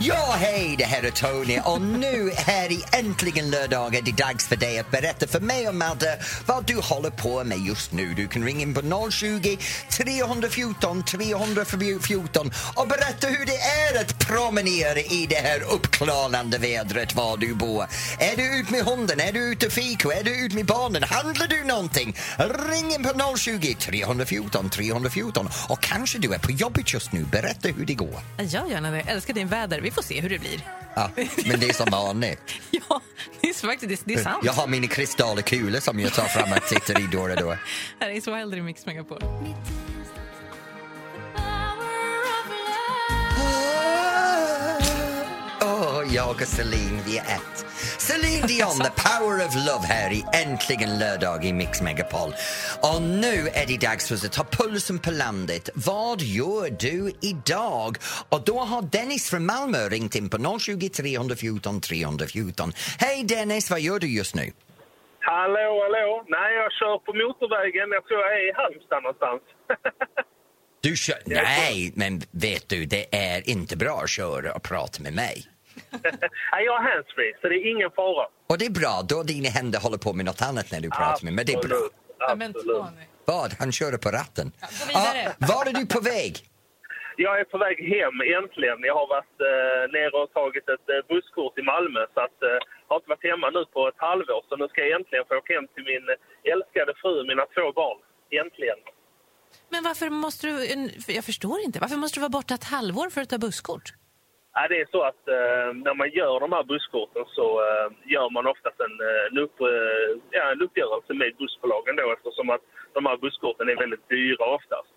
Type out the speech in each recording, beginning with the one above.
Ja, hej, det här är Tony och nu här i Äntligen lördag är det dags för dig att berätta för mig och Madde vad du håller på med just nu. Du kan ringa in på 020 314 314 och berätta hur det är att promenera i det här uppklarande vädret var du bor. Är du ute med hunden? Är du ute och fika? Är du ute med barnen? Handlar du någonting? Ring in på 020 314 314 och kanske du är på jobbet just nu. Berätta hur det går. Jag gärna det. Jag älskar din väder. Vi får se hur det blir. Ja, men det är som vanligt. Ja, det är faktiskt det är sant. Jag har mina kristallkulor som jag tar fram och tittar i då och då. Här är Wilder i Mix Megapol. Jag och Celine, vi är ett. Celine Dion, The Power of Love här i Äntligen lördag i Mix Megapol. Och nu är det dags för att ta pulsen på landet. Vad gör du idag? Och då har Dennis från Malmö ringt in på 020 314 314. Hej Dennis, vad gör du just nu? Hallå, hallå. Nej, jag kör på motorvägen. Jag tror jag är i Halmstad någonstans. Du kör... Nej, men vet du, det är inte bra att köra och prata med mig. Nej, jag har handsfree, så det är ingen fara. Och det är bra, då dina händer håller på med något annat när du pratar med mig. Men det är bra. Absolut. Absolut. Vad? Han körde på ratten. gå vidare. var är du på väg? Jag är på väg hem äntligen. Jag har varit eh, nere och tagit ett eh, busskort i Malmö så att eh, jag har inte varit hemma nu på ett halvår. Så nu ska jag äntligen få åka hem till min eh, älskade fru och mina två barn. Äntligen. Men varför måste du... Jag förstår inte. Varför måste du vara borta ett halvår för att ta busskort? Ja, det är så att eh, när man gör de här busskorten så eh, gör man oftast en, eh, en, upp, eh, ja, en uppgörelse med bussbolagen då eftersom att de här busskorten är väldigt dyra oftast.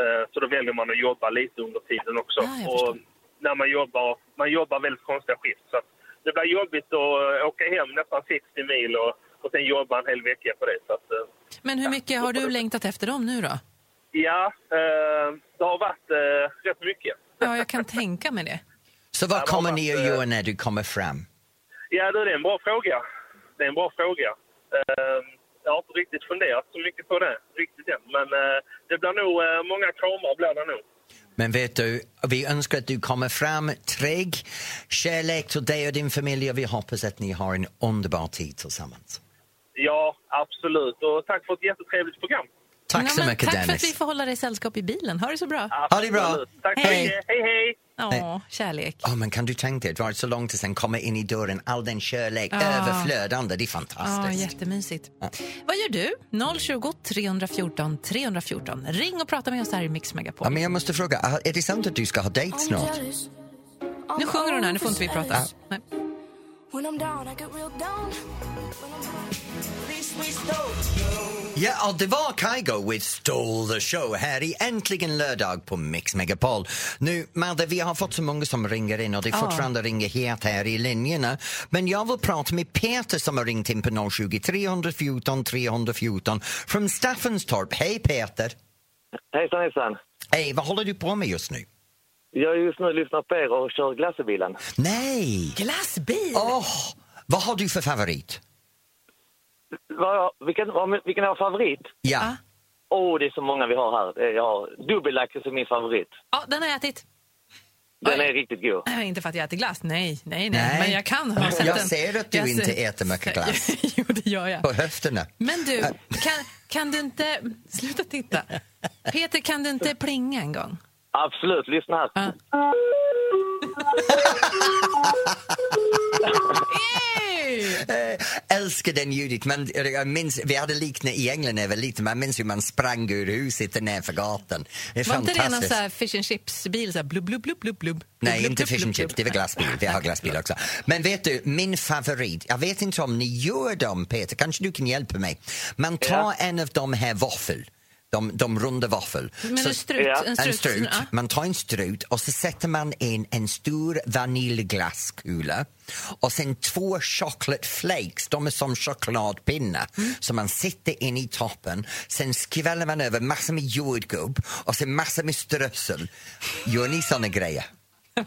Eh, så då väljer man att jobba lite under tiden också. Ja, jag och när man jobbar, man jobbar väldigt konstiga skift så det blir jobbigt att eh, åka hem nästan 60 mil och, och sen jobba en hel vecka på det. Så att, eh, Men hur mycket har du längtat efter dem nu då? ja, det har varit rätt mycket. Ja, jag kan tänka mig det. Så vad kommer ni att eh, göra när du kommer fram? Ja, det är en bra fråga. Det är en bra fråga. Eh, jag har inte riktigt funderat så mycket på det riktigt än. Men eh, det blir nog eh, många kramar blir det nog. Men vet du, vi önskar att du kommer fram trygg, kärlek till dig och din familj och vi hoppas att ni har en underbar tid tillsammans. Ja, absolut. Och tack för ett jättetrevligt program. Tack Ja, så mycket tack för att Dennis. vi får hålla dig sällskap i bilen. Ha det så bra. Ha det bra. Tack Hej. Hej, hej! Ja, kärlek. Oh, men kan du tänka dig, det var så långt och sen komma in i dörren, all den kärlek, Ja. överflödande, det är Ja, fantastiskt. jättemysigt. Vad gör du? 020 314 314. Ring och prata med oss här i Mix Megapol. Ja, men jag måste fråga, är det sant att du ska ha dejt snart? Nu sjunger hon här, nu får inte vi prata. Nej. Ja, och det var Kygo with Stole the Show här i Äntligen lördag på Mix Megapol. Nu, Madde, vi har fått så många som ringer in och det är fortfarande ringer het här i linjerna. Men jag vill prata med Peter som har ringt in på 020 314 314 från Staffanstorp. Hej Peter! Hejsan hejsan. Hej, vad håller du på med just nu? Jag är just nu lyssnar på er och kör glassbilen. Nej! Glassbil! Åh, vad har du för favorit? Vad, vilken, vad- vilken är vår favorit? Ja. Åh, oh, det är så många vi har här. Är- Jag har dubbellakrits är min favorit. Ja, den har jag ätit. Den Oj. är riktigt god. Nej, inte för att jag äter glass, nej, nej, nej. Nej. Men jag kan ha sett Jag ser att du Jag inte ser- äter mycket glass. jo, det gör jag. På höfterna. Men du, kan, kan du inte... Sluta titta. Peter, kan du inte plinga en gång? Absolut, lyssna här. Yay! Eh, älskar den ljudet. Men jag minns, vi hade liknande i England när jag var liten. Man minns hur man sprang ur huset och ner för gatan. Det är Var inte det någon fantastiskt. fish and chips-bil? Blub, blub, blub, blub, blub. Nej, blub, inte blub, fish and chips. Det var glassbil. Vi har glassbil också. Men vet du, min favorit, jag vet inte om ni gör dem, Peter, kanske du kan hjälpa mig. Man tar Ja. en av de här våffel, de, de runda våffel. Men Så- en strut, Ja. en En strut. Ja. Man tar en strut och så sätter man in en stor vaniljglasskula och sen två chocolate flakes, de är som chokladpinnar, Mm. som man sätter in i toppen. Sen skväller man över massor med jordgubb och sen massor med strössel. Gör ni såna grejer?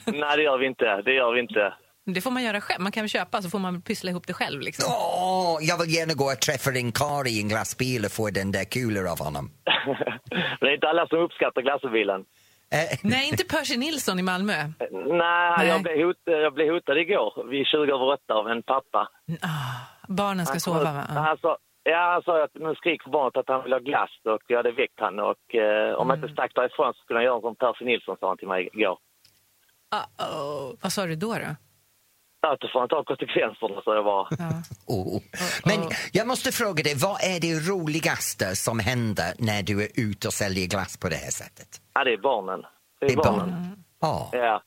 Nej, det gör vi inte. Det gör vi inte. Det får man göra själv. Man kan väl köpa så får man pyssla ihop det själv. Liksom. Åh, jag vill gärna gå och träffa en karl i en glassbil och få den där kulan av honom. Det är inte alla som uppskattar glassbilen. Eh, Nej, inte Percy Nilsson i Malmö. Nej, Nej. Jag, blev hot, jag blev hotad igår vid 20 över 8 av en pappa. Ah, barnen ska Han sova, va? Han sa, ja, han sa att nu skriker barnet att han vill ha glass och jag hade väckt han och eh, om jag inte stack därifrån så skulle han göra som Percy Nilsson sa han till mig igår. Uh-oh. Vad sa du då? då? Att då får han ta konsekvenserna, så jag bara. Ja. oh. Men jag måste fråga dig, vad är det roligaste som händer när du är ute och säljer glass på det här sättet? Ja, det är barnen. Det är, Det är barnen. barnen. Ja. Ja.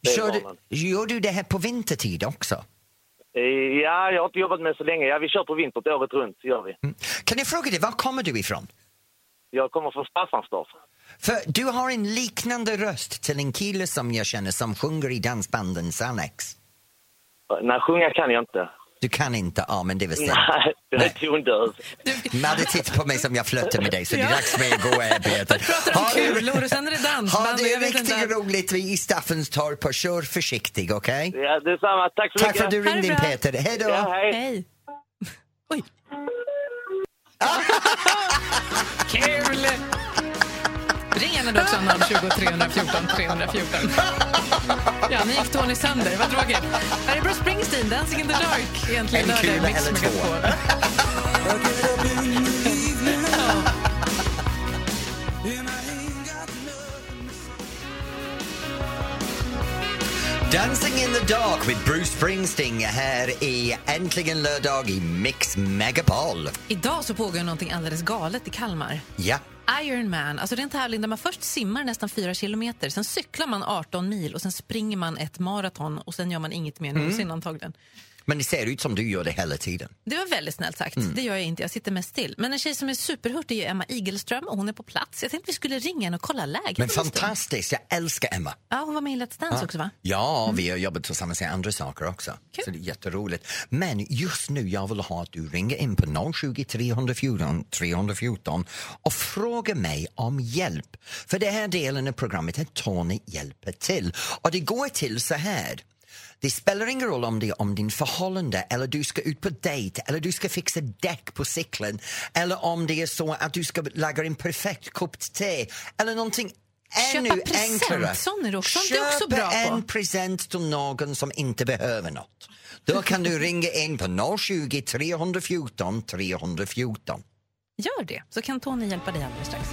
det är Kör du, barnen. gör du det här på vintertid också? Eh, Ja, jag har inte jobbat med så länge. Ja, vi kör på vintern året runt, gör vi. Mm. Kan jag fråga dig, var kommer du ifrån? Jag kommer från Staffanstorp. För du har en liknande röst till en kille som jag känner som sjunger i dansbanden Sannex. Nej, sjunga kan jag inte. Du kan inte, ja men det är väl sant. Nej, jag är tondöv. Madde tittar på mig som jag flörtar med dig så det är dags för mig att gå och arbeta. Pratar om Ha kulor och sen är det Ha dansband. och det riktigt roligt i Staffanstorp och kör försiktigt, okej? Ja, detsamma. Tack så Tack mycket. för att du Ha ringde in. Peter. Hej då! Ja, hej. Hej. Oj. Kul! Ring gärna då också 020 314 314. Ja, nu gick Tony sönder. Vad tråkigt. Här är Bruce Springsteen, Dancing in the dark. Egentligen En kula eller två. Dancing in the dark with Bruce Springsteen här i Äntligen lördag i Mix Megapol. Idag så pågår någonting alldeles galet i Kalmar. Ja. Ironman, alltså det är en tävling där man först simmar nästan 4 kilometer, sen cyklar man 18 mil och sen springer man ett maraton och sen gör man inget mer någonsin antagligen. Men det ser ut som du gör det hela tiden. Det var väldigt snällt sagt. Det gör jag inte, jag sitter mest still. Men en tjej som är superhurtig är Emma Igelström och hon är på plats. Jag tänkte vi skulle ringa henne och kolla läget. Men fantastiskt, jag älskar Emma. Ja, hon var med i Let's Dance också va? Ja, vi har jobbat tillsammans med andra saker också. Kul. Så det är jätteroligt. Men just nu jag vill ha att du ringer in på 020 314 314 och frågar mig om hjälp. För den här delen av programmet är Tony hjälper till. Och det går till så här. Det spelar ingen roll om det är om din förhållande eller du ska ut på dejt eller du ska fixa däck på cykeln eller om det är så att du ska laga en perfekt kopp te eller någonting ännu Köpa enklare. sån är du också- det är också bra på. en present till någon som inte behöver något. Då kan du ringa in på 020 314 314. Gör det, så kan Tony hjälpa dig alldeles strax.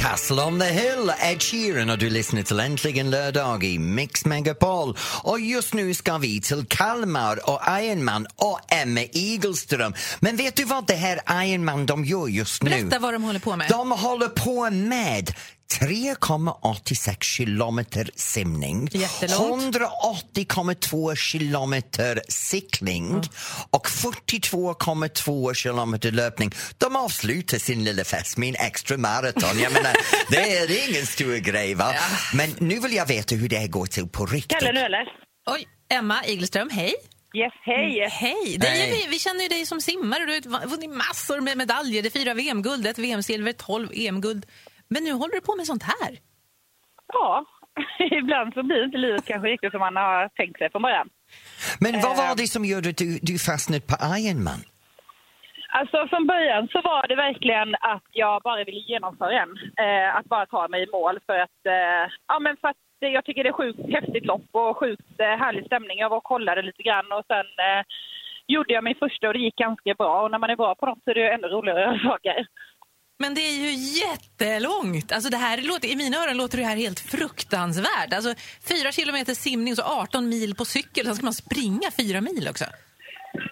Castle on the Hill, Ed Sheeran och du lyssnar till Äntligen lördag i Mix Megapol. Och just nu ska vi till Kalmar och Ironman och Emma Igelström. Men vet du vad det här Ironman de gör just nu? Berätta vad de håller på med. De håller på med 3,86 kilometer simning, Jättelångt. 180,2 kilometer cykling och 42,2 kilometer löpning. De avslutar sin lilla fest med en extra maraton. Jag menar, det är ingen stor grej va? Men nu vill jag veta hur det här går till på riktigt. Kalle nu eller? Oj, Emma Igelström, hej. Yes, hej. Är Hej. vi, vi känner ju dig som simmare. Du har vunnit massor med medaljer. Det fyra VM-guld, ett VM-silver, 12 EM-guld. Men nu håller du på med sånt här. Ja, ibland så blir inte livet kanske riktigt som man har tänkt sig från början. Men vad var Eh. det som gjorde att du, du fastnade på Ironman? Alltså från början så var det verkligen att jag bara ville genomföra en. Eh, att bara ta mig i mål för att, eh, ja men för att jag tycker det är sjukt häftigt lopp och sjukt eh, härlig stämning. Jag var och kollade lite grann och sen eh, gjorde jag min första och det gick ganska bra. Och när man är bra på något så är det ju ännu roligare saker. Men det är ju jättelångt. Alltså det här låter, I mina öron låter det här helt fruktansvärt. Alltså fyra kilometer simning och så 18 mil på cykel. Sen ska man springa fyra mil också.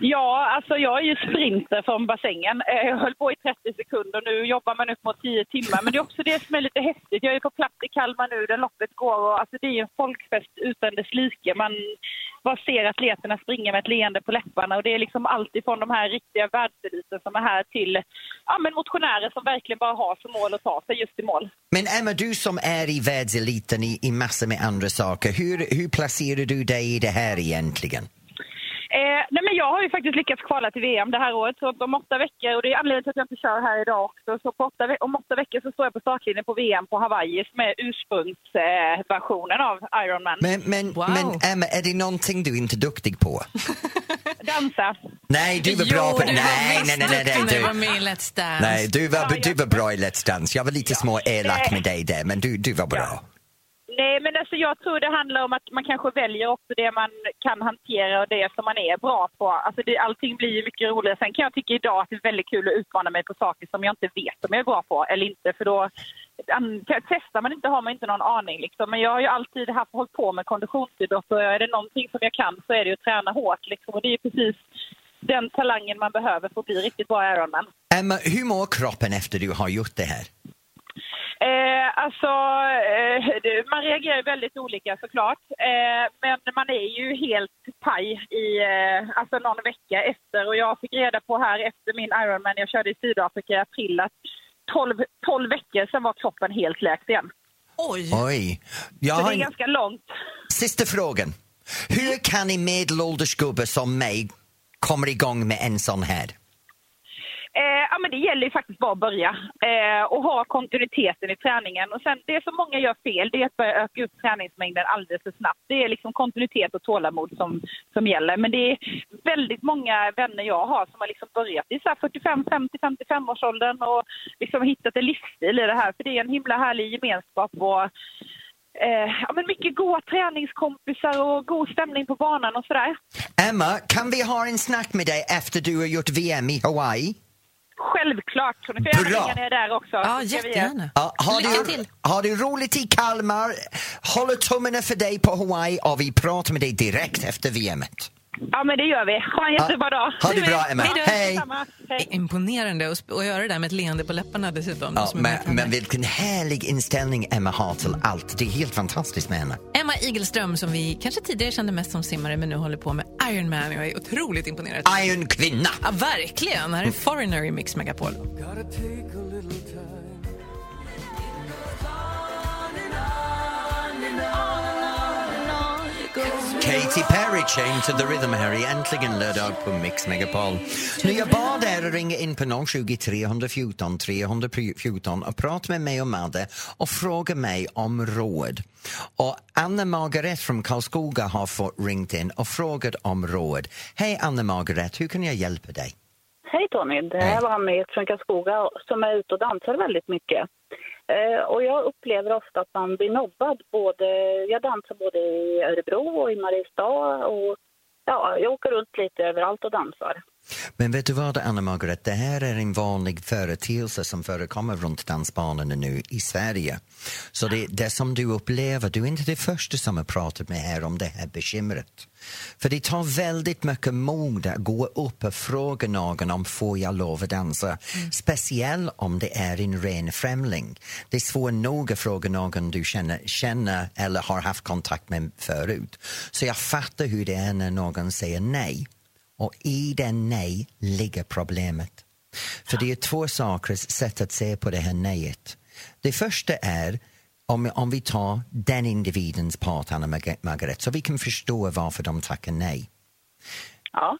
Ja, alltså jag är ju sprinter från bassängen. Eh, jag höll på i 30 sekunder, nu jobbar man upp mot 10 timmar. Men det är också det som är lite häftigt. Jag är på plats i Kalmar nu där loppet går och alltså det är en folkfest utan dess like. Man bara ser atleterna springa med ett leende på läpparna och det är liksom allt ifrån de här riktiga världseliten som är här till ja, men motionärer som verkligen bara har som mål att ta sig just i mål. Men Emma, du som är i världseliten i, i massor med andra saker, hur, hur placerar du dig i det här egentligen? Eh, nej men jag har ju faktiskt lyckats kvala till VM det här året. Så om åtta veckor, och det är anledningen till att jag inte kör här idag också. Så på åtta, om åtta veckor så står jag på startlinjen på VM på Hawaii som är ursprungsversionen eh, av Ironman. Men, men, Wow. men Emma, är det någonting du inte är duktig på? Dansa. Nej, du var bra på... Nej, nej, nej, nej, när du var nej. med i Let's Dance. Nej, du var, Ja, du var bra i Let's Dance. Jag var lite små elak med dig där, men du, du var bra. Nej, men alltså jag tror det handlar om att man kanske väljer också det man kan hantera och det som man är bra på. Alltså det, allting blir ju mycket roligare. Sen kan jag tycka idag att det är väldigt kul att utmana mig på saker som jag inte vet om jag är bra på eller inte. För då testar man inte har man inte någon aning. Liksom. Men jag har ju alltid haft, hållit på med konditionsidrott och är det någonting som jag kan så är det ju att träna hårt. Liksom. Och det är precis den talangen man behöver för att bli riktigt bra Ironman. Emma, hur mår kroppen efter du har gjort det här? Eh, alltså, eh, man reagerar väldigt olika såklart. Eh, men man är ju helt paj i eh, alltså någon vecka efter. Och jag fick reda på här efter min Ironman, jag körde i Sydafrika i april, att 12, 12 veckor sen var kroppen helt läkt igen. Oj! Oj. Jag Så har det är ganska långt. sista frågan. Hur kan en medelålders gubbe som mig komma igång med en sån här? Eh, ja, men det gäller ju faktiskt bara att börja eh, och ha kontinuiteten i träningen. Och sen, det som många gör fel det är att börja öka upp träningsmängden alldeles för snabbt. Det är liksom kontinuitet och tålamod som, som gäller. Men det är väldigt många vänner jag har som har liksom börjat i så 45, 50, 55 årsåldern och liksom hittat en livsstil i det här. För det är en himla härlig gemenskap och eh, ja, men mycket goda träningskompisar och god stämning på banan och sådär. Emma, kan vi ha en snack med dig efter du har gjort VM i Hawaii? Självklart. Så nu får jag gärna ringa ner där också. Ja, jättegärna. Ja, har, Lycka du, till! har du roligt i Kalmar? Håller tummarna för dig på Hawaii och vi pratar med dig direkt efter VMet. Ja, men det gör vi. Ha en jättebra dag. Ha det bra, Emma. Hej. Hej! Imponerande att sp- att göra det där med ett leende på läpparna dessutom. Ja, som är med men, men vilken härlig inställning Emma har till allt. Det är helt fantastiskt med henne. Emma Igelström som vi kanske tidigare kände mest som simmare men nu håller på med Ironman. Jag är otroligt imponerad. Iron kvinna! Ja, verkligen. Här är Foreigner i Mix Megapol. Katy Perry, Chain to the Rhythm här i Äntligen lördag på Mix Megapol. Nu jag bad er att ringa in på 020 314 314 och prata med mig och Madde och fråga mig om råd. Och Anna Margaret från Karlskoga har fått ringt in och frågat om råd. Hej Anna Margaret, hur kan jag hjälpa dig? Hej Tony, det här var Ann från Karlskoga som är ute och dansar väldigt mycket. Eh, och jag upplever ofta att man blir nobbad. Både, jag dansar både i Örebro och i Mariestad och ja, jag åker runt lite överallt och dansar. Men vet du vad, Anna Margaret, det här är en vanlig företeelse som förekommer runt dansbanorna nu i Sverige. Så det, det som du upplever, du är inte det första som har pratat med här om det här bekymret. För det tar väldigt mycket mod att gå upp och fråga någon om får jag lov att dansa. Speciellt om det är en ren främling. Det är svårt nog att fråga någon du känner, känner eller har haft kontakt med förut. Så jag fattar hur det är när någon säger nej. Och i den nej ligger problemet. För det är två saker, sätt att se på det här nejet. Det första är om, om vi tar den individens part, Anna Marg- Margaret, så vi kan förstå varför de tackar nej. Ja,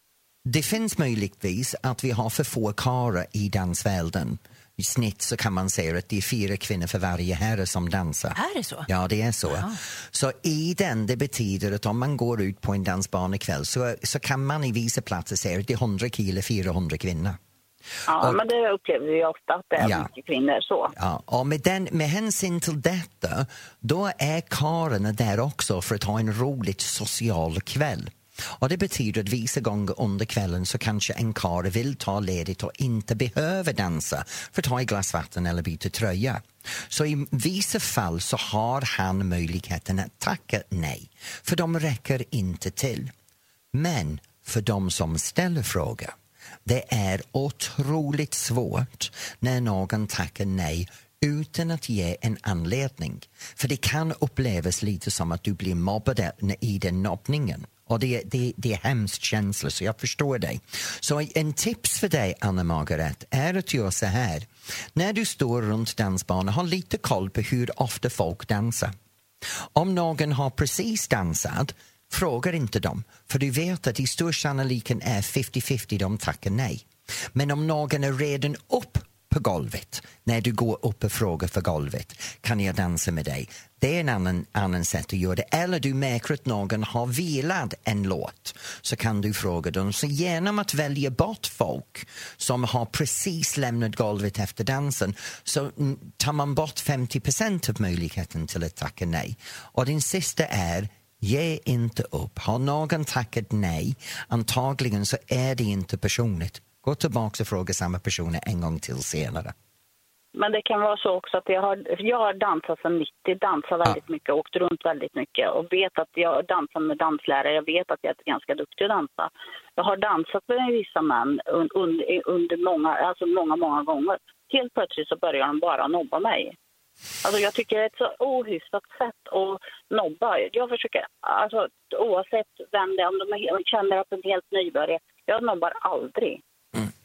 Det finns möjligtvis att vi har för få karlar i dansvärlden. I snitt så kan man säga att det är fyra kvinnor för varje herre som dansar. Är det så? Ja, det är så. Ja. Så i den, det betyder att om man går ut på en dansbana ikväll så, så kan man i vissa platser säga att det är 100 killar, 400 kvinnor. ja Och- men det upplever vi ofta att det är Ja. mycket kvinnor så. Ja, och med, den, med hänsyn till detta, då är karlarna där också för att ha en roligt social kväll. Och Det betyder att vissa gånger under kvällen så kanske en karl vill ta ledigt och inte behöver dansa för att ta ett glas vatten eller byta tröja. Så i vissa fall så har han möjligheten att tacka nej, för de räcker inte till. Men för de som ställer frågor, det är otroligt svårt när någon tackar nej utan att ge en anledning. För det kan upplevas lite som att du blir mobbad i den nobbningen. Och det, det, det är hemskt känsla, så jag förstår dig. Så en tips för dig, Anna Margaret, är att göra så här. När du står runt dansbanan, ha lite koll på hur ofta folk dansar. Om någon har precis dansat, fråga inte dem, för du vet att i stor sannoliken är 50-50 de tackar nej. Men om någon är redan upp på golvet när du går upp och frågar för golvet, kan jag dansa med dig? Det är en annan, annan sätt att göra det. Eller du märker att någon har vilat en låt, så kan du fråga dem. Så genom att välja bort folk som har precis lämnat golvet efter dansen så tar man bort 50% av möjligheten till att tacka nej. Och din sista är Ge inte upp. Har någon tackat nej, antagligen så är det inte personligt. Gå tillbaka och fråga samma personer en gång till senare. Men det kan vara så också att jag har, jag har dansat sedan 90, dansat väldigt mycket, åkt runt väldigt mycket och vet att jag dansar med danslärare, jag vet att jag är ganska duktig att dansa. Jag har dansat med vissa män un, under, under många, alltså många, många gånger. Helt plötsligt så börjar de bara nobba mig. Alltså jag tycker det är ett så ohyfsat sätt att nobba. Jag försöker, alltså oavsett vem det är, om de känner att de är helt nybörjare, jag nobbar aldrig.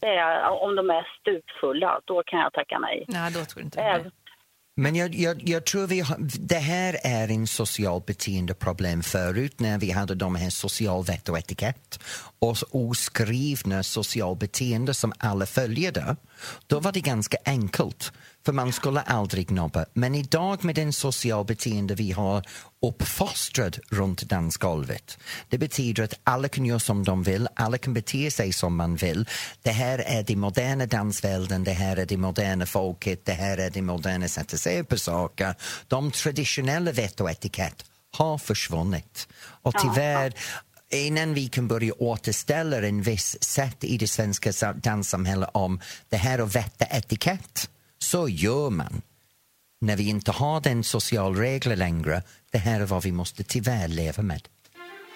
Det är, om de är stupfulla, då kan jag tacka nej. Nej, då tror inte det. Men jag, jag, jag tror vi har, det här är en social beteendeproblem förut när vi hade de här social vett och etikett och oskrivna social beteende som alla följde. Då var det ganska enkelt, för man skulle aldrig nobba. Men idag med den social beteende vi har uppfostrat runt dansgolvet, det betyder att alla kan göra som de vill, alla kan bete sig som man vill. Det här är det moderna dansvärlden, det här är det moderna folket, det här är det moderna sättet att se på saker. De traditionella vett och etikett har försvunnit. Och tyvärr, innan vi kan börja återställa en viss sätt i det svenska sa- danssamhället om det här och vett och etikett, så gör man. När vi inte har den social regler längre, det här är vad vi måste tyvärr leva med.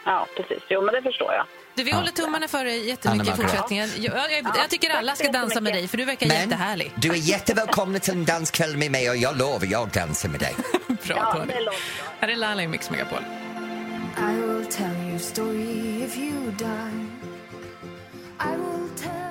Ja, precis. Jo, men det förstår jag. Du, vi håller tummarna för dig jättemycket i fortsättningen. Jag, jag, jag tycker alla ska dansa med dig, för du verkar jättehärlig. du är jättevälkommen till en danskväll med mig och jag lovar, jag dansar med dig. Bra, Ja, Tony. det. Här är Laila i Mix Megapol. I will tell you story if you die. I will tell.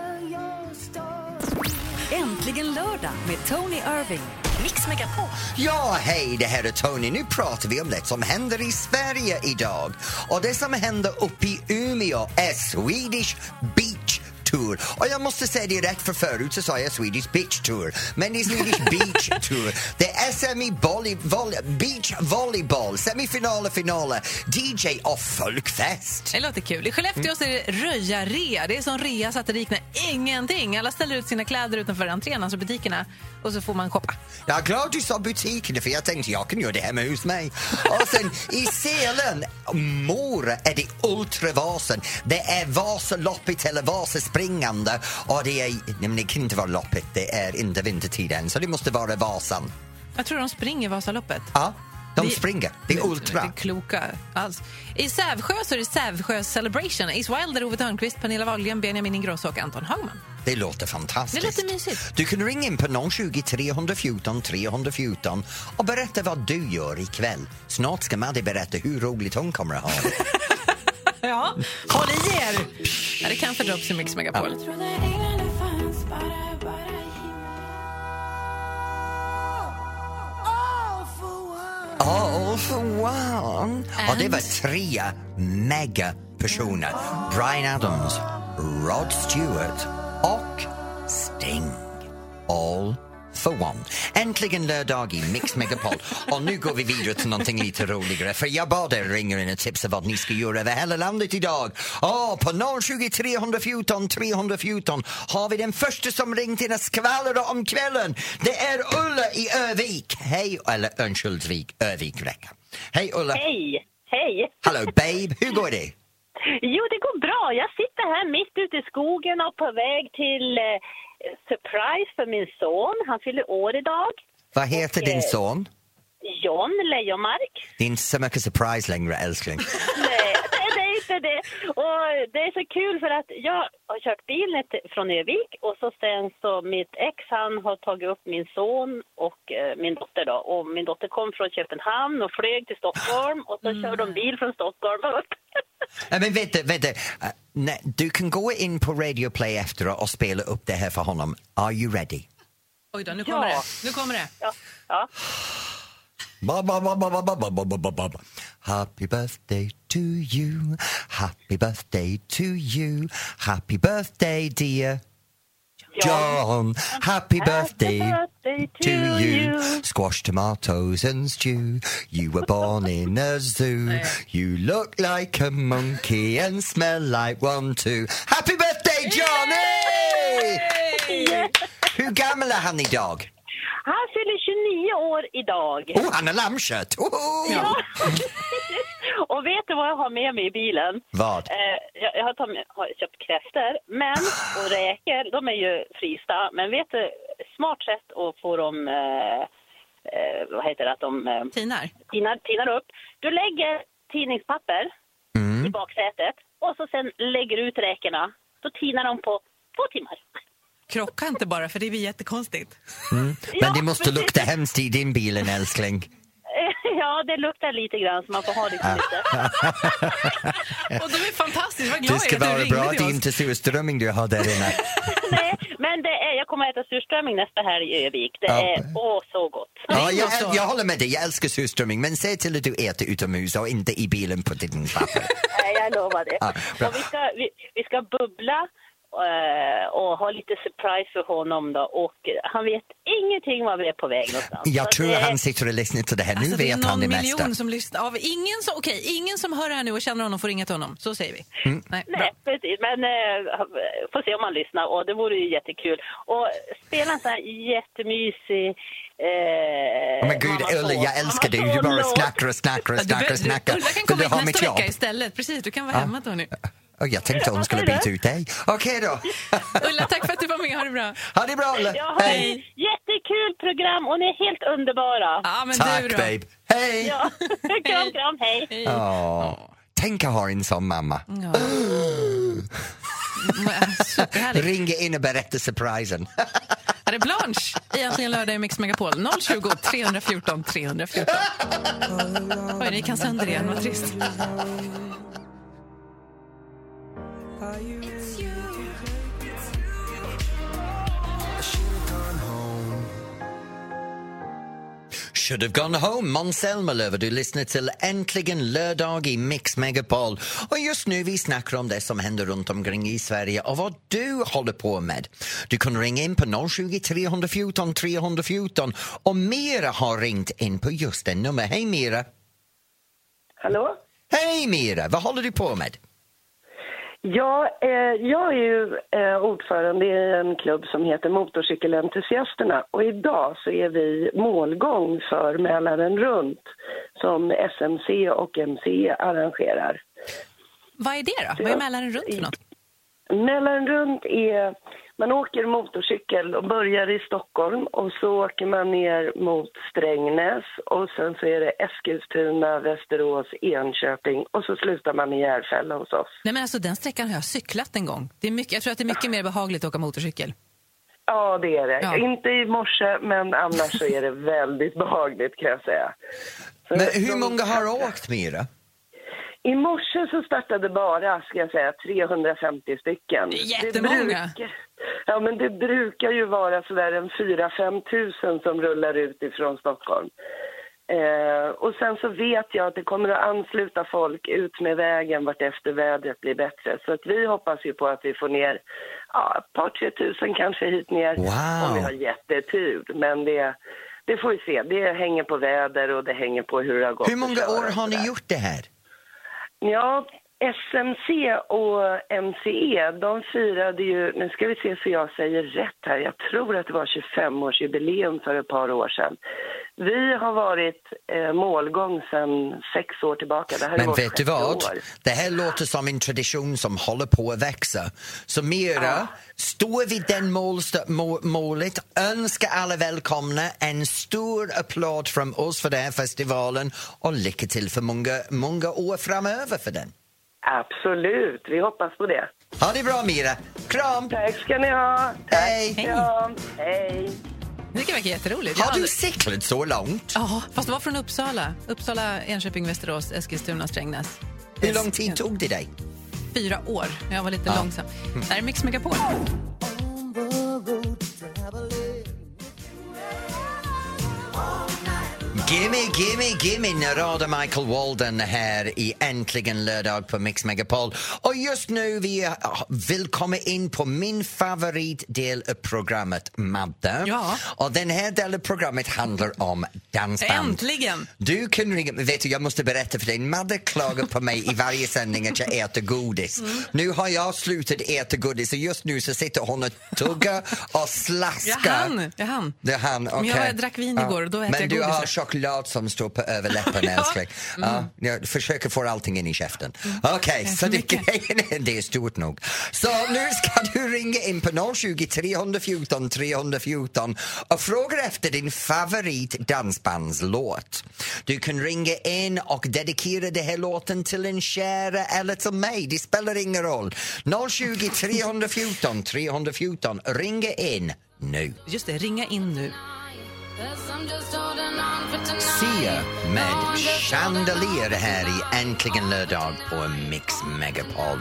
Äntligen lördag med Tony Irving. Mix Megapol. Ja, hej, det här är Tony. Nu pratar vi om det som händer i Sverige idag. Och det som händer uppe i Umeå är Swedish Beat Tour. Och jag måste säga rätt, för förut så sa jag Swedish Beach Tour. Men det är Swedish Beach Tour. Det är SM i volley, volley, beach volleyboll, semifinaler, finaler, DJ och folkfest. Det låter kul. I Skellefteå så är det röja-rea. Det är sån rea så att det liknar ingenting. Alla ställer ut sina kläder utanför entrén, alltså butikerna, och så får man shoppa. Är glad du sa butikerna för jag tänkte jag kan göra det hemma hos mig. Och sen i Sälen, Mora är det Ultravasen. Det är Vasaloppet eller Vasaspringande och det är, nej det kan inte vara loppet, det är inte vintertid än så det måste vara Vasan. Jag tror de springer Vasaloppet. Ja, de Det- springer. Det är Det ultra. är kloka alls. I Sävsjö så är det Sävsjö Celebration. Ace Wilder, Ove Thörnqvist, Pernilla Wahlgren, Benjamin Ingrosso och Anton Hagman. Det låter fantastiskt. Det låter mysigt. Du kan ringa in på 020 314 314 och berätta vad du gör ikväll. Snart ska Madde berätta hur roligt hon kommer att ha det. Ja, håll i er! Ja, det kan för Drops i Mix Megapol. All for one. All for one. Och det var tre mega personer. Brian Adams, Rod Stewart och Sting. All for one. Äntligen lördag i Mix Megapol. Och nu går vi vidare till någonting lite roligare. För jag bad er ringa in och tipsa vad ni ska göra över hela landet idag. Oh, på 020 314 314 har vi den första som ringt in och skvallrar om kvällen. Det är Ulla i Övik. Hej, eller Örnsköldsvik, Övik räcker. Hej Ulla. Hej! Hej! Hallå babe, hur går det? Jo, det går bra. Jag sitter här mitt ute i skogen och på väg till eh, surprise för min son. Han fyller år idag. Vad heter din eh, son? John Lejonmark. Det är inte så mycket surprise längre älskling. Nej, det, är inte det. Och det är så kul för att jag har kört bilen från Övik och så sen så mitt ex han har tagit upp min son och eh, min dotter då. Och min dotter kom från Köpenhamn och flög till Stockholm och så körde de bil från Stockholm upp. Nej, men vänta, vänta. Uh, nej, du kan gå in på Radio Play efteråt och spela upp det här för honom. Are you ready? Oj då, nu kommer Ja. det. Nu kommer det. Ja, ja. Ba, ba, ba, ba, ba, ba, ba, ba, ba, ba, ba. Happy birthday to you Happy birthday to you Happy birthday dear John, happy birthday birthday to you. Squash tomatoes and stew. You were born in a zoo. Oh, you look like a monkey and smell like one too. Happy birthday Johnny! Hur gammal är han idag? Han fyller 29 år idag. Oh, han er har lammkött! Oh! Ja. vet du vad jag har med mig i bilen? Vad? Eh, jag jag har, tagit, har köpt kräftor, men och räkor, de är ju frysta. Men vet du, smart sätt att få dem, eh, eh, vad heter det, att de eh, Tinar. tinar, tinar upp. Du lägger tidningspapper i baksätet och så sen lägger du ut räkorna. Då tinar de på två timmar. Krocka inte bara, för det blir jättekonstigt. Men det måste lukta hemskt i din bilen älskling. Ja, det luktar lite grann så man får ha lite lite. Och de är fantastiskt. Vad glad Det ska jag är att vara du ringde bra att till det oss. inte är surströmming du har där inne. Nej, men det är, jag kommer att äta surströmming nästa helg i Övik. Det Ja. är åh så gott. Ja, jag, jag håller med dig, jag älskar surströmming men se till att du äter utomhus och inte i bilen på din papper. Nej, jag lovar det. Ja, bra. och vi, ska, vi, vi ska bubbla och ha lite surprise för honom då. Och han vet ingenting var vi är på väg någonstans. Så Jag tror det- han sitter och lyssnar till det här, nu Alltså, det är vet han det miljon mesta. som lyssnar. Av ingen, som, okej, ingen som hör det här nu och känner honom får ringa till honom. Så säger vi. Mm. Nej. Nej, precis. Men eh, får se om han lyssnar och det vore ju jättekul. Och spela en sån här jättemysig... Eh, Oh men gud Ulla, jag älskar dig, du bara snackar och snackar och snackar och snackar. Kan komma hit nästa vecka istället. Precis, du kan vara hemma Tony. Oh, jag tänkte hon skulle byta ut dig. Okej då. Ulla, tack för att du var med. Ha det bra. Ha det bra Ulla. Har Hej. jättekul program och ni är helt underbara. Ja, men Tack du då? babe. Hej. Ja. kram, kram, hej. Åh, Tänk att ha en sån mamma. Ja. Superhärligt. Ring in och berätta surprisen. Är Blanche, egentligen lördag i Mix Megapol. 020 314 314. Oj, det gick han sönder igen. Vad trist. Should have gone home. Måns Zelmerlöw, du lyssnar till Äntligen lördag i Mix Megapol. Och just nu vi snackar om det som händer runt omkring i Sverige och vad du håller på med. Du kan ringa in på 020 314 314 och Mira har ringt in på just det nummer. Hej Mira! Hallå? Hej Mira! Vad håller du på med? Ja, eh, jag är ju eh, ordförande i en klubb som heter Motorcykelentusiasterna och idag så är vi målgång för Mälaren runt som SMC och MC arrangerar. Vad är det då? Vad är Mälaren runt för något? Mälaren runt är, man åker motorcykel och börjar i Stockholm och så åker man ner mot Strängnäs och sen så är det Eskilstuna, Västerås, Enköping och så slutar man i Järfälla hos oss. Nej, men alltså, den sträckan har jag cyklat en gång. Det är mycket, jag tror att det är mycket mer behagligt att åka motorcykel. Ja, det är det. Ja. Inte i morse, men annars så är det väldigt behagligt kan jag säga. Så Men hur många har åkt Mira? I morse så startade bara, ska jag säga, 350 stycken. Det är jättemånga. brukar, ja, men det brukar ju vara sådär en 4-5 tusen som rullar ut ifrån Stockholm. Eh, och sen så vet jag att det kommer att ansluta folk ut med vägen vart efter vädret blir bättre. Så att vi hoppas ju på att vi får ner ja, ett par, tre tusen kanske hit ner Wow. om vi har jättetur. Men det, det får vi se. Det hänger på väder och det hänger på hur det har gått Hur många år har ni gjort det här? Ja, SMC och MCE, de firade ju, nu ska vi se så jag säger rätt här, jag tror att det var 25-årsjubileum för ett par år sedan. Vi har varit eh, målgång sedan sex år tillbaka. Det här är Men vet du vad? år. Det här låter som en tradition som håller på att växa. Så Mira, stå vid den målst- må- målet, önska alla välkomna, en stor applåd från oss för den här festivalen och lycka till för många, många år framöver för den. Absolut, vi hoppas på det. Ha det bra Mira! Kram! Tack ska ni ha. Tack. Hej! Hej. Det kan verka jätteroligt. Har du cyklat så långt? Ja, fast det var från Uppsala. Uppsala, Enköping, Västerås, Eskilstuna, Strängnäs. Hur lång tid tog det dig? Fyra år. Jag var lite långsam. Det här är Mix Megapol. Gimme, gimme, gimme när rader Michael Walden här i Äntligen lördag på Mix Megapol. Och just nu vi vill komma in på min favoritdel av programmet, Madde. Ja. Och den här delen av programmet handlar om dansband. Äntligen! Du kan ringa, vet du, jag måste berätta för dig, Madde klagar på mig i varje sändning att jag äter godis. Mm. Nu har jag slutat äta godis och just nu så sitter hon och tuggar och slaskar. Jag hann, jag hann. Det är han, Men okej. jag drack vin igår och då äter Men jag godis. Choklad som står på överläppen Ja. älskling. Ja, jag försöker få allting in i käften. Okej, så för det, grejen är- det är stort nog. Så nu ska du ringa in på 020 314 314 och fråga efter din favorit dansbandslåt. Du kan ringa in och dedikera den här låten till en kära eller till mig. Det spelar ingen roll. 020 314 314. Ringa in nu. Just det, ringa in nu. Sia med Chandelier här i Äntligen lördag på Mix Megapol.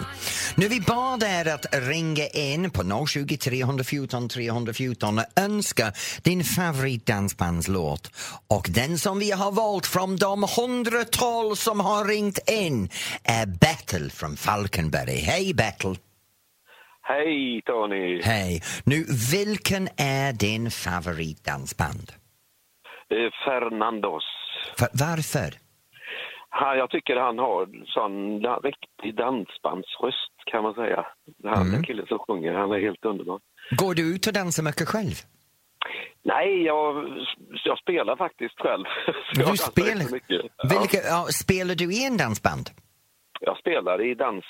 Nu vi bad er att ringa in på 020 314 314 och önska din favoritdansbandslåt. Och den som vi har valt från de hundratal som har ringt in är Battle från Falkenberg. Hej Battle! Hej Tony! Hej! Nu, vilken är din favoritdansband? Eh, Fernandos. För, varför? Han, jag tycker han har sån riktig dansbandsröst kan man säga. Han den killen som sjunger, han är helt underbar. Går du ut och dansar mycket själv? Nej, jag, jag spelar faktiskt själv. Du spelar? Vilka, ja, spelar du i en dansband? jag spelar i dans,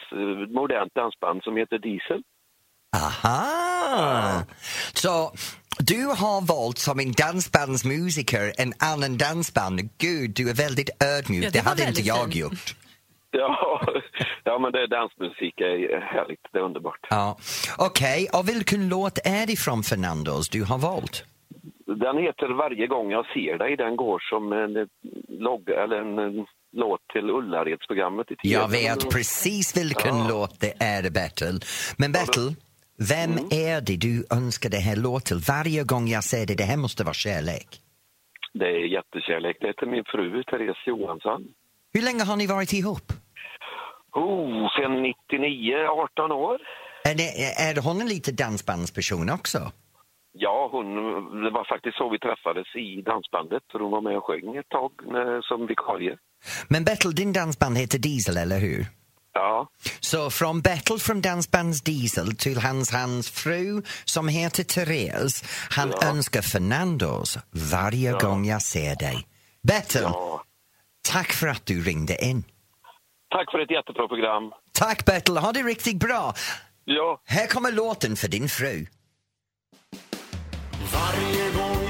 modernt dansband som heter Diesel. Aha! Så du har valt som en dansbandsmusiker en annan dansband. Gud, du är väldigt ödmjuk. Ja, det det hade inte jag fint. gjort. Ja, ja, men det är dansmusik är härligt, det är underbart. Ja. Okej, och vilken låt är det från Fernandos du har valt? Den heter Varje gång jag ser dig, den går som en eh, logga, eller en, eh, låt till Ullaredsprogrammet i TV. Jag vet precis vilken Ja. låt det är, Bertil. Men Bertil, vem Mm. är det du önskar det här låt till? Varje gång jag säger det, det här måste vara kärlek. Det är jättekärlek. Det är till min fru, Therese Johansson. Hur länge har ni varit ihop? Oh, sen 99, 18 år. Är, det, är hon en lite dansbandsperson också? Ja, hon, det var faktiskt så vi träffades i dansbandet. För hon var med och sjöng ett tag eh, som vikarie. Men Bertil, din dansband heter Diesel, eller hur? Ja, Så från Bertil från Dansbands Diesel till hans, hans fru som heter Therese. Han Ja. önskar Fernandos varje gång jag ser dig. Bertil, ja. tack för att du ringde in. Tack för ett jättebra program. Tack Bertil, ha det riktigt bra. Ja, Här kommer låten för din fru. Varje gång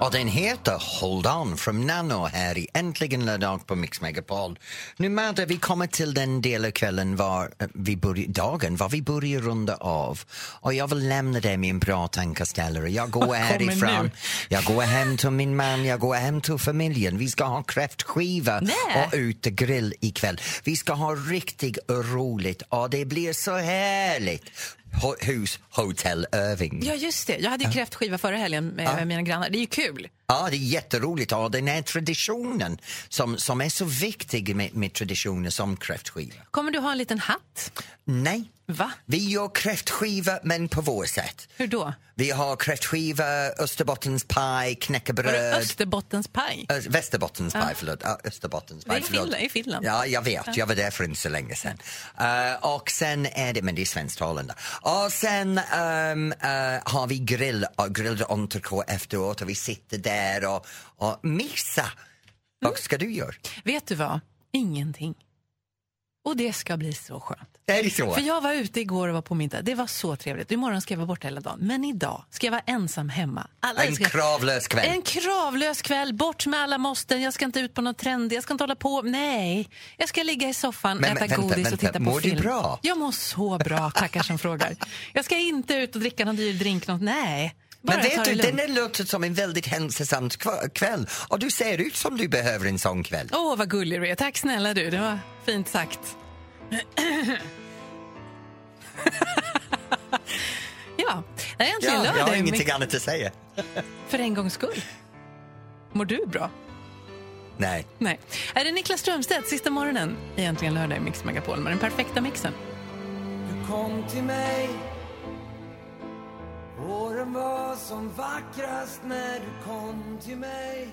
Och den heter Hold On från Nano här i Äntligen lördag på Mix Megapol. Nu Madde, vi kommer till den del av kvällen var eh, vi börjar, dagen, var vi börjar runda av. Och jag vill lämna dig med en bra tankeställare. Jag går härifrån, jag går hem till min man, jag går hem till familjen. Vi ska ha kräftskiva Nej. och ute grill ikväll. Vi ska ha riktigt roligt och det blir så härligt. Hus Hotell Irving. Ja, just det. Jag hade ju kräftskiva förra helgen med, med mina grannar. Det är ju kul. Ja, det är jätteroligt. Och den här traditionen som, som är så viktig med, med traditioner som kräftskiva. Kommer du ha en liten hatt? Nej. Va? Vi gör kräftskiva, men på vår sätt. Hur då? Vi har kräftskiva, österbottenspaj, Var det knäckebröd. Österbottenspaj? Ö, Västerbottenspaj, Ja. förlåt. Ja, Österbottenspaj, Det är i förlåt. Finland- i Finland. Ja, jag vet. Jag var där för inte så länge sedan. Eh, och sen är det, men det är svensktalande. Och sen ehm, eh, har vi grill, uh, grillad entrecote efteråt och vi sitter där och, och missa. Vad ska du göra? Vet du vad? Ingenting. Och det ska bli så skönt. Är det så? För jag var ute igår och var på middag. Det var så trevligt. Imorgon ska jag vara borta hela dagen. Men idag ska jag vara ensam hemma. Alla En ska... kravlös kväll. En kravlös kväll. Bort med alla måsten. Jag ska inte ut på någon trend. Jag ska inte hålla på. Nej. Jag ska ligga i soffan, Men- äta men vänta, godis vänta. och titta på Mår du film. bra? Jag mår så bra, tackar som frågar. Jag ska inte ut och dricka någon dyr drink. Något. Nej. Men vet det du, den där låter som en väldigt hälsosam kväll och du ser ut som du behöver en sån kväll. Åh, vad gullig du är. Tack snälla du. Det var fint sagt. ja, det är äntligen Ja, jag har lördag. ingenting annat att säga. För en gångs skull. Mår du bra? Nej. Nej. Är det Niklas Strömstedt sista morgonen i Äntligen lördag i Mix Megapol med den perfekta mixen? Du kom till mig Våren var som vackrast när du kom till mig.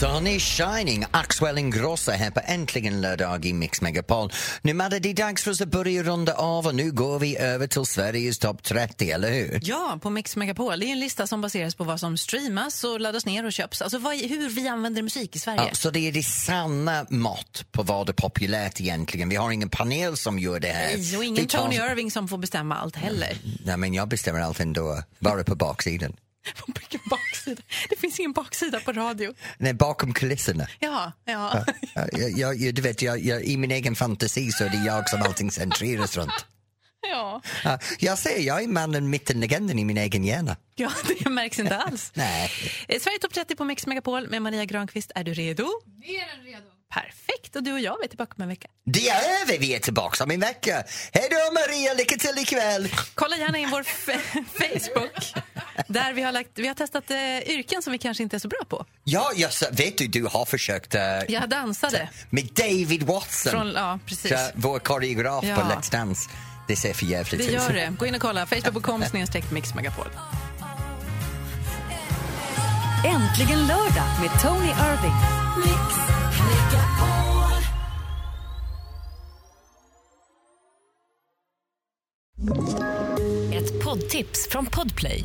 Sun is shining, Axwell Ingrosso här på Äntligen lördag i Mix Megapol. Nu Madde, det är dags för oss att börja runda av och nu går vi över till Sveriges topp 30, eller hur? Ja, på Mix Megapol. Det är en lista som baseras på vad som streamas och laddas ner och köps. Alltså vad, hur vi använder musik i Sverige. Ja, så det är det sanna mått på vad är populärt egentligen. Vi har ingen panel som gör det här. Nej, och ingen tar- Tony Irving som får bestämma allt heller. Nej, men jag bestämmer allt ändå, bara på baksidan. Vilken baksida? Det finns ingen baksida på radio. Nej, bakom kulisserna. Ja, ja. Ja, jag, jag, jag- du vet, jag, jag, i min egen fantasi så är det jag som allting centreras runt. ja. Ja, jag säger, jag är mannen mittenlegenden i min egen hjärna. Ja, det märks inte alls. Nej. Eh, Sverige topp 30 på Mix Megapol med Maria Granqvist. Är du redo? Mer än redo. Perfekt. Och du och jag är tillbaka om en vecka. Det är över, vi är tillbaka om en vecka. Hej då Maria, lycka till ikväll! Kolla gärna in vår Facebook. Där vi har, lagt, vi har testat eh, yrken som vi kanske inte är så bra på. Ja, jag, sa- vet du, du har försökt uh, Jag dansade. med David Watson, Från, ja, precis. så, vår koreograf Ja. på Let's Dance. Det ser för jävligt Det ut. gör det. Gå in och kolla. Facebook.com snedstreck Mix Megapol. Äntligen lördag med Tony Irving. Ett poddtips från Podplay.